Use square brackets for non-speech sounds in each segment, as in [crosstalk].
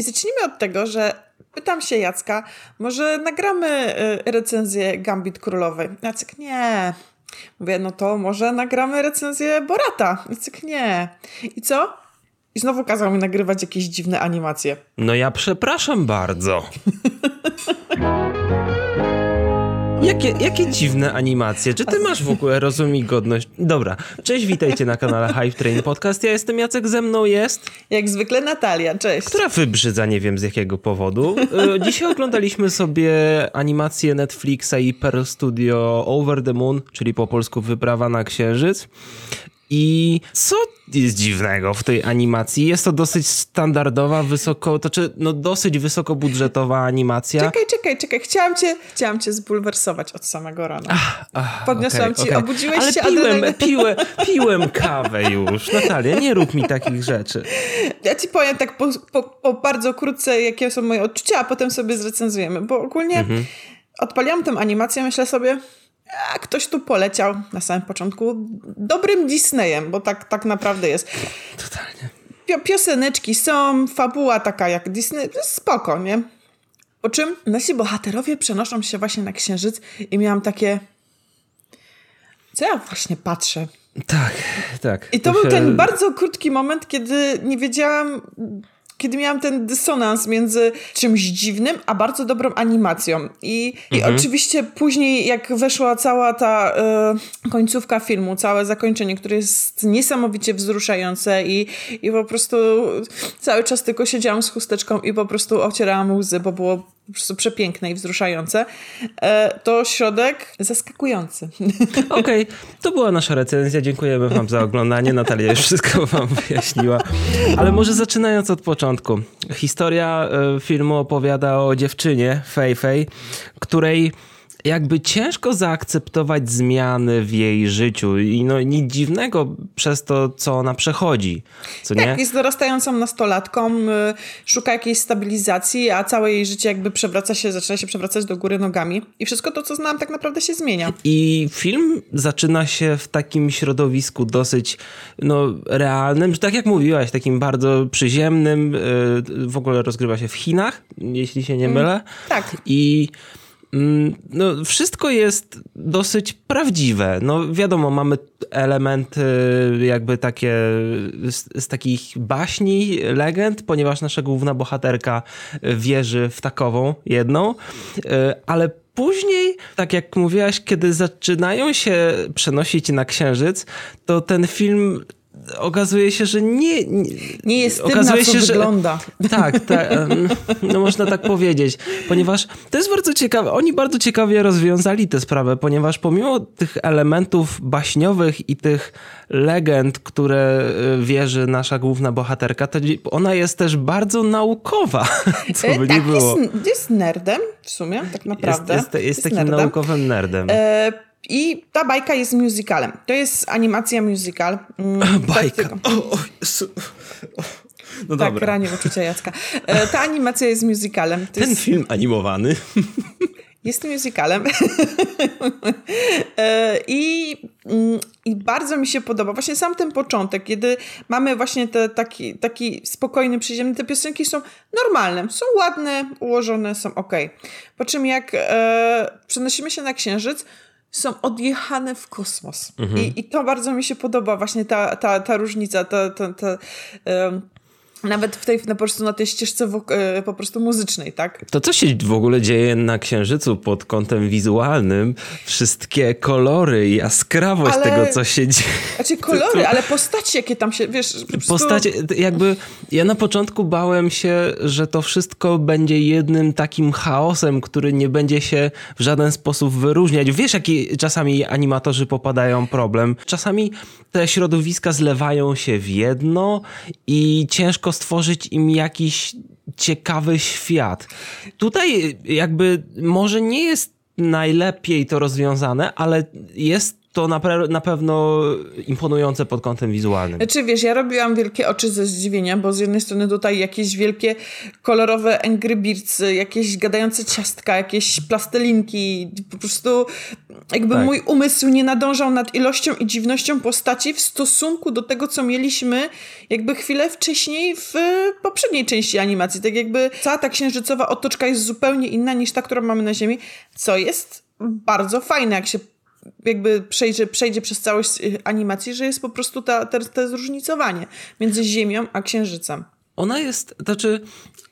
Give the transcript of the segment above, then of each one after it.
I zacznijmy od tego, że pytam się Jacka, może nagramy y, recenzję Gambit Królowej? Jacek, nie. Mówię, no to może nagramy recenzję Borata. Jacek, nie. I co? I znowu kazał mi nagrywać jakieś dziwne animacje. No ja przepraszam bardzo. [laughs] Jakie, jakie dziwne animacje. Czy ty masz w ogóle rozum i godność? Dobra, cześć, witajcie na kanale Hype Train Podcast. Ja jestem Jacek, ze mną jest... Jak zwykle Natalia, cześć. Która wybrzydza, nie wiem z jakiego powodu. E, dzisiaj oglądaliśmy sobie animację Netflixa i Pearl Studio Over the Moon, czyli po polsku Wyprawa na Księżyc. I co jest dziwnego w tej animacji? Jest to dosyć standardowa, wysoko, to czy no dosyć wysokobudżetowa animacja. Czekaj, czekaj, czekaj. Chciałam cię, chciałam cię zbulwersować od samego rana. Ach, ach, Podniosłam okay, ci, okay. obudziłeś Ale się, piłem, ale... piłem, [laughs] piłem kawę już. Natalia, nie rób mi takich rzeczy. Ja ci powiem tak po, po, po bardzo krótce, jakie są moje odczucia, a potem sobie zrecenzujemy, bo ogólnie mhm. odpaliłam tę animację, myślę sobie, a ktoś tu poleciał na samym początku dobrym Disneyem, bo tak, tak naprawdę jest. Totalnie. pioseneczki są, fabuła taka jak Disney, spoko, nie? Po czym nasi bohaterowie przenoszą się właśnie na księżyc i miałam takie. Co ja właśnie patrzę? Tak, tak. I to, to był się... ten bardzo krótki moment, kiedy nie wiedziałam, kiedy miałam ten dysonans między czymś dziwnym, a bardzo dobrą animacją. I, mhm. i oczywiście później, jak weszła cała ta y, końcówka filmu, całe zakończenie, które jest niesamowicie wzruszające i, i po prostu cały czas tylko siedziałam z chusteczką i po prostu ocierałam łzy, bo było po prostu przepiękne i wzruszające, e, to środek zaskakujący. [laughs] Okej, okay, to była nasza recenzja. Dziękujemy wam za oglądanie. Natalia już wszystko wam wyjaśniła. Ale może zaczynając od początku. Historia e, filmu opowiada o dziewczynie, Fei Fei, której jakby ciężko zaakceptować zmiany w jej życiu i no nic dziwnego przez to, co ona przechodzi, co tak, nie? jest dorastającą nastolatką, y, szuka jakiejś stabilizacji, a całe jej życie jakby przewraca się, zaczyna się przewracać do góry nogami i wszystko to, co znam, tak naprawdę się zmienia. I film zaczyna się w takim środowisku dosyć no, realnym, tak jak mówiłaś, takim bardzo przyziemnym, y, w ogóle rozgrywa się w Chinach, jeśli się nie mm, mylę. tak. I Mm, no, wszystko jest dosyć prawdziwe. No, wiadomo, mamy elementy jakby takie z, z, takich baśni, legend, ponieważ nasza główna bohaterka wierzy w takową jedną, e, ale później, tak jak mówiłaś, kiedy zaczynają się przenosić na księżyc, to ten film okazuje się, że nie... Nie, nie jest tym, okazuje się, że, wygląda. Tak, tak, no można tak powiedzieć, ponieważ to jest bardzo ciekawe. Oni bardzo ciekawie rozwiązali tę sprawę, ponieważ pomimo tych elementów baśniowych i tych legend, które e, wierzy nasza główna bohaterka, to ona jest też bardzo naukowa, [laughs] co by tak, nie było. Jest, jest nerdem w sumie, tak naprawdę. Jest, jest, jest, jest takim nerdem. naukowym nerdem. E i ta bajka jest musicalem. To jest animacja musical. Mm, [laughs] bajka. Tak, o, o, no tak, dobra. ranie uczucia Jacka. E, ta animacja jest musicalem. To Ten jest... film animowany. Jest musicalem. [laughs] E, I, mm, I bardzo mi się podoba właśnie sam ten początek, kiedy mamy właśnie te, taki, taki spokojny, przyziemny. Te piosenki są normalne, są ładne, ułożone, są ok. Po czym jak e, przenosimy się na Księżyc, są odjechane w kosmos. Mhm. I, I to bardzo mi się podoba, właśnie ta, ta, ta różnica, ta, ta, ta um, nawet w tej, po prostu na tej ścieżce e, po prostu muzycznej, tak? To co się w ogóle dzieje na Księżycu pod kątem wizualnym? Wszystkie kolory, jaskrawość ale, tego, co się dzieje. Znaczy [laughs] kolory, ale postacie, jakie tam się, wiesz... Po prostu... Postacie, jakby ja na początku bałem się, że to wszystko będzie jednym takim chaosem, który nie będzie się w żaden sposób wyróżniać. Wiesz, jaki czasami animatorzy popadają problem? Czasami te środowiska zlewają się w jedno i ciężko stworzyć im jakiś ciekawy świat. Tutaj jakby może nie jest najlepiej to rozwiązane, ale jest to na, na pewno imponujące pod kątem wizualnym. Znaczy wiesz, ja robiłam wielkie oczy ze zdziwienia, bo z jednej strony tutaj jakieś wielkie kolorowe Angry Birds, jakieś gadające ciastka, jakieś plastelinki, po prostu jakby Tak. mój umysł nie nadążał nad ilością i dziwnością postaci w stosunku do tego, co mieliśmy jakby chwilę wcześniej w poprzedniej części animacji. Tak jakby cała ta księżycowa otoczka jest zupełnie inna niż ta, którą mamy na Ziemi, co jest bardzo fajne, jak się jakby przejdzie, przejdzie przez całość y, animacji, że jest po prostu ta, te, te zróżnicowanie między Ziemią a Księżycem. Ona jest, znaczy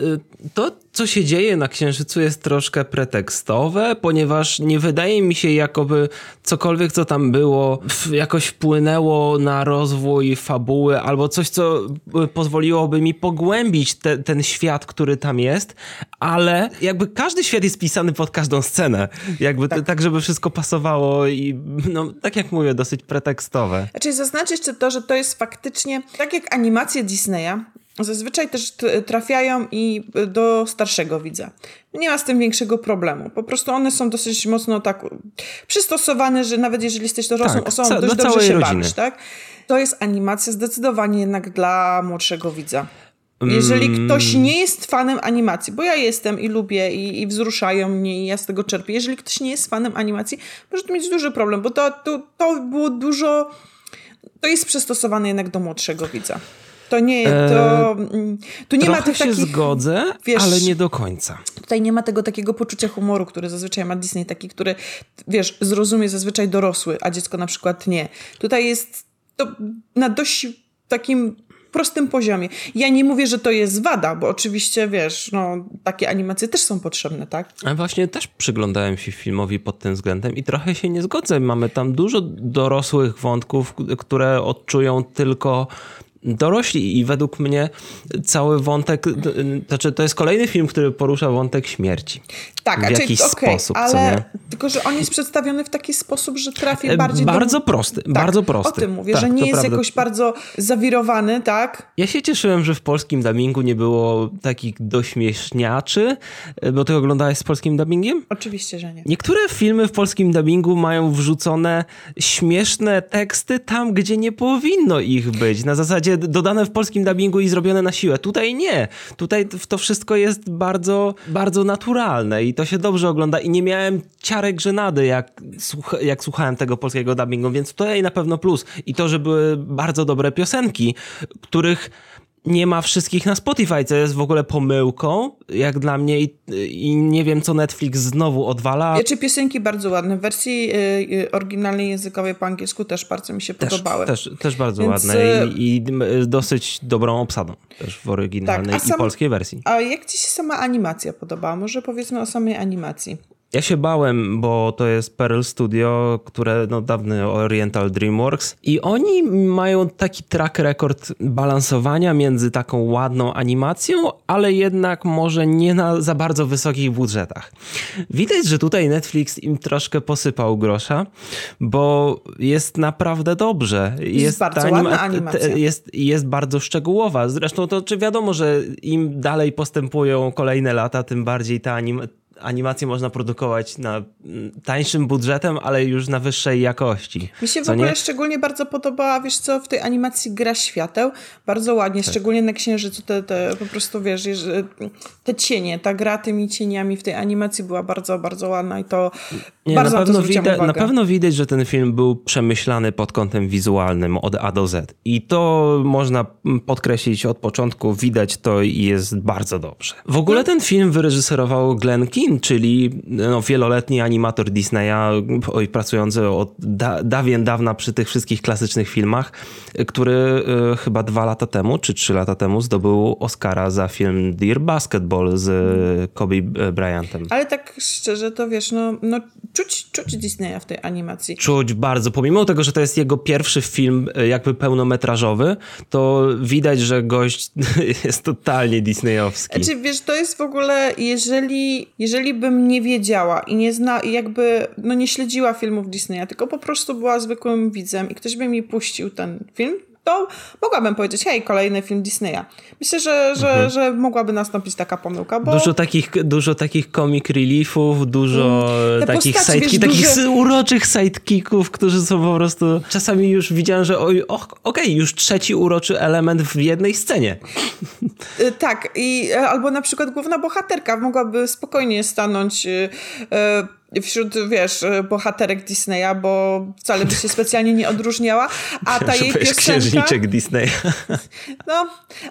y, to, co się dzieje na Księżycu jest troszkę pretekstowe, ponieważ nie wydaje mi się, jakoby cokolwiek, co tam było, jakoś wpłynęło na rozwój fabuły albo coś, co y, pozwoliłoby mi pogłębić te, ten świat, który tam jest, ale jakby każdy świat jest pisany pod każdą scenę, jakby tak, tak żeby wszystko pasowało i no, tak jak mówię, dosyć pretekstowe. Znaczy zaznaczyć to, że to jest faktycznie, tak jak animacje Disneya, zazwyczaj też trafiają i do starszego widza. Nie ma z tym większego problemu. Po prostu one są dosyć mocno tak przystosowane, że nawet jeżeli jesteś dorosłą Tak, osobą, ca- dość dobrze się rodziny. bawisz, tak? To jest animacja zdecydowanie jednak dla młodszego widza. Jeżeli Mm. ktoś nie jest fanem animacji, bo ja jestem i lubię i, i wzruszają mnie i ja z tego czerpię, jeżeli ktoś nie jest fanem animacji, może to mieć duży problem, bo to, to, to było dużo, to jest przystosowane jednak do młodszego widza. To nie, to, mm, tu nie ma tych się takich, zgodzę, wiesz- ale nie do końca. tutaj nie ma tego takiego poczucia humoru, który zazwyczaj ma Disney, taki, który, wiesz, zrozumie zazwyczaj dorosły, a dziecko na przykład nie. Tutaj jest to na dość takim prostym poziomie. Ja nie mówię, że to jest wada, bo oczywiście, wiesz, no, takie animacje też są potrzebne, tak? A właśnie też przyglądałem się filmowi pod tym względem i trochę się nie zgodzę. Mamy tam dużo dorosłych wątków, które odczują tylko dorośli i według mnie cały wątek, znaczy to jest kolejny film, który porusza wątek śmierci. Tak, w jakiś sposób, co ale nie? tylko, że on jest przedstawiony w taki sposób, że trafi E, bardziej bardzo do... prosty, tak, bardzo prosty. O tym mówię, Tak, że nie jest prawda. jakoś bardzo zawirowany, tak? Ja się cieszyłem, że w polskim dubbingu nie było takich dośmieszniaczy, e, bo ty oglądałeś z polskim dubbingiem? Oczywiście, że nie. Niektóre filmy w polskim dubbingu mają wrzucone śmieszne teksty tam, gdzie nie powinno ich być. Na zasadzie dodane w polskim dubbingu i zrobione na siłę. Tutaj nie. Tutaj to wszystko jest bardzo, bardzo naturalne i to się dobrze ogląda i nie miałem ciarek żenady, jak, słucha, jak słuchałem tego polskiego dubbingu, więc tutaj na pewno plus. I to, że były bardzo dobre piosenki, których nie ma wszystkich na Spotify, co jest w ogóle pomyłką, jak dla mnie i, i nie wiem, co Netflix znowu odwala. Czy piosenki bardzo ładne. W wersji y, y, oryginalnej językowej po angielsku też bardzo mi się Też, podobały. też, też bardzo Więc, ładne e, i, i dosyć dobrą obsadą też w oryginalnej Tak, a i sam- polskiej wersji. A jak ci się sama animacja podobała? Może powiedzmy o samej animacji. Ja się bałem, bo to jest Pearl Studio, które no dawny Oriental Dreamworks i oni mają taki track record balansowania między taką ładną animacją, ale jednak może nie na za bardzo wysokich budżetach. Widać, że tutaj Netflix im troszkę posypał grosza, bo jest naprawdę dobrze. Jest, bardzo ta ładna animacja. jest, jest bardzo szczegółowa. Zresztą to czy wiadomo, że im dalej postępują kolejne lata, tym bardziej ta anim animację można produkować na mm, tańszym budżetem, ale już na wyższej jakości. Mi się w ogóle nie? szczególnie bardzo podobała, wiesz co, w tej animacji gra świateł. Bardzo ładnie, Tak. szczególnie na Księżycu te, te po prostu, wiesz, że te cienie, ta gra tymi cieniami w tej animacji była bardzo, bardzo ładna i to Nie, bardzo na, na, pewno zwróciłam widać, na pewno widać, że ten film był przemyślany pod kątem wizualnym od A do Z. I to można mm, podkreślić od początku, widać to i jest bardzo dobrze. W ogóle ten film wyreżyserował Glenn Czyli no, wieloletni animator Disneya, oj, pracujący od da, dawien dawna przy tych wszystkich klasycznych filmach, który y, chyba dwa lata temu, czy trzy lata temu zdobył Oscara za film Dear Basketball z y, Kobe Bryantem. Ale tak szczerze, to wiesz, no, no czuć, czuć Disneya w tej animacji. czuć bardzo, pomimo tego, że to jest jego pierwszy film e, jakby pełnometrażowy, to widać, że gość [laughs] jest totalnie disneyowski. Znaczy, wiesz, to jest w ogóle, jeżeli, jeżeli bym nie wiedziała i nie zna, jakby, no nie śledziła filmów Disneya, tylko po prostu była zwykłym widzem i ktoś by mi puścił ten film, mogłabym powiedzieć, hej, kolejny film Disneya. Myślę, że, że, że mogłaby nastąpić taka pomyłka, bo... Mhm. Dużo takich, dużo takich comic reliefów, dużo Mm. Te takich, sidekick, wiesz, takich duże- uroczych sidekicków, którzy są po prostu... Czasami już widziałem, że oj, och, okej, już trzeci uroczy element w jednej scenie. Y, Tak, i e, albo na przykład główna bohaterka mogłaby spokojnie stanąć y, y, wśród, wiesz, bohaterek Disneya, bo wcale by się [laughs] specjalnie nie odróżniała, a ta jej piosenka... księżniczek Disneya. [laughs] No,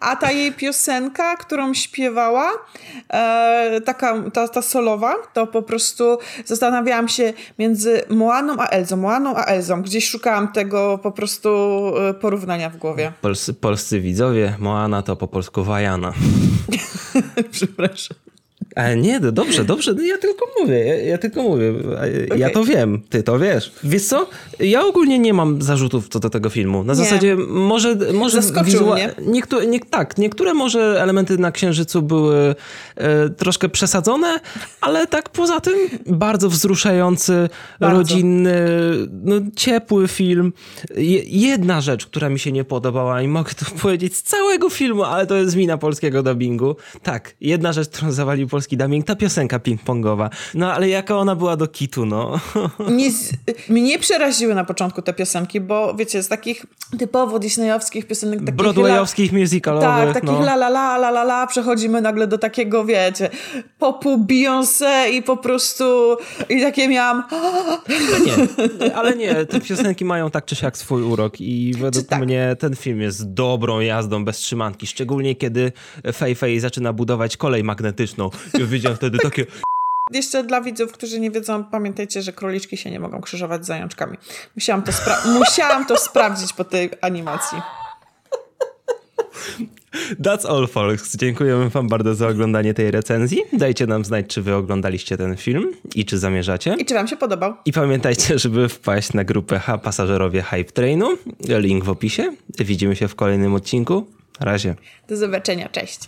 a ta jej piosenka, którą śpiewała, e, taka, ta, ta solowa, to po prostu zastanawiałam się między Moaną a Elzą, Moaną a Elzą. Gdzieś szukałam tego po prostu e, porównania w głowie. Polscy, polscy widzowie, Moana to po polsku Wajana. [laughs] Przepraszam. Ale nie, no dobrze, dobrze, no ja tylko mówię, ja, ja tylko mówię. Okay. Ja to wiem, ty to wiesz. Wiesz co? Ja ogólnie nie mam zarzutów co do tego filmu. Na nie. zasadzie może... może Zaskoczył mnie. Niektóre, nie, tak, niektóre może elementy na Księżycu były e, troszkę przesadzone, ale tak poza tym bardzo wzruszający, bardzo. rodzinny, no, ciepły film. Je, jedna rzecz, która mi się nie podobała i mogę to [laughs] powiedzieć z całego filmu, ale to jest wina polskiego dubbingu. Tak, jedna rzecz, którą zawalił polski polski dubbing, ta piosenka ping-pongowa. No ale jaka ona była do kitu, no. [laughs] Nie, mnie przeraziły na początku te piosenki, bo wiecie, z takich typowo disneyowskich piosenek, takich Broadwayowskich la, musicalowych. Tak, takich no. la la la la la la, przechodzimy nagle do takiego, wiecie, popu Beyoncé i po prostu i takie miałam... [gasps] Nie, ale nie, te piosenki mają tak czy siak swój urok i według tak? mnie ten film jest dobrą jazdą bez trzymanki, szczególnie kiedy Fei Fei zaczyna budować kolej magnetyczną ja wiedziałem wtedy takie... Jeszcze dla widzów, którzy nie wiedzą, pamiętajcie, że króliczki się nie mogą krzyżować z zajączkami. Musiałam to, spra- [laughs] musiałam to sprawdzić po tej animacji. That's all, folks. Dziękujemy Wam bardzo za oglądanie tej recenzji. Dajcie nam znać, czy Wy oglądaliście ten film i czy zamierzacie. I czy Wam się podobał. I pamiętajcie, żeby wpaść na grupę H Pasażerowie Hype Trainu. Link w opisie. Widzimy się w kolejnym odcinku. Na razie. Do zobaczenia. Cześć.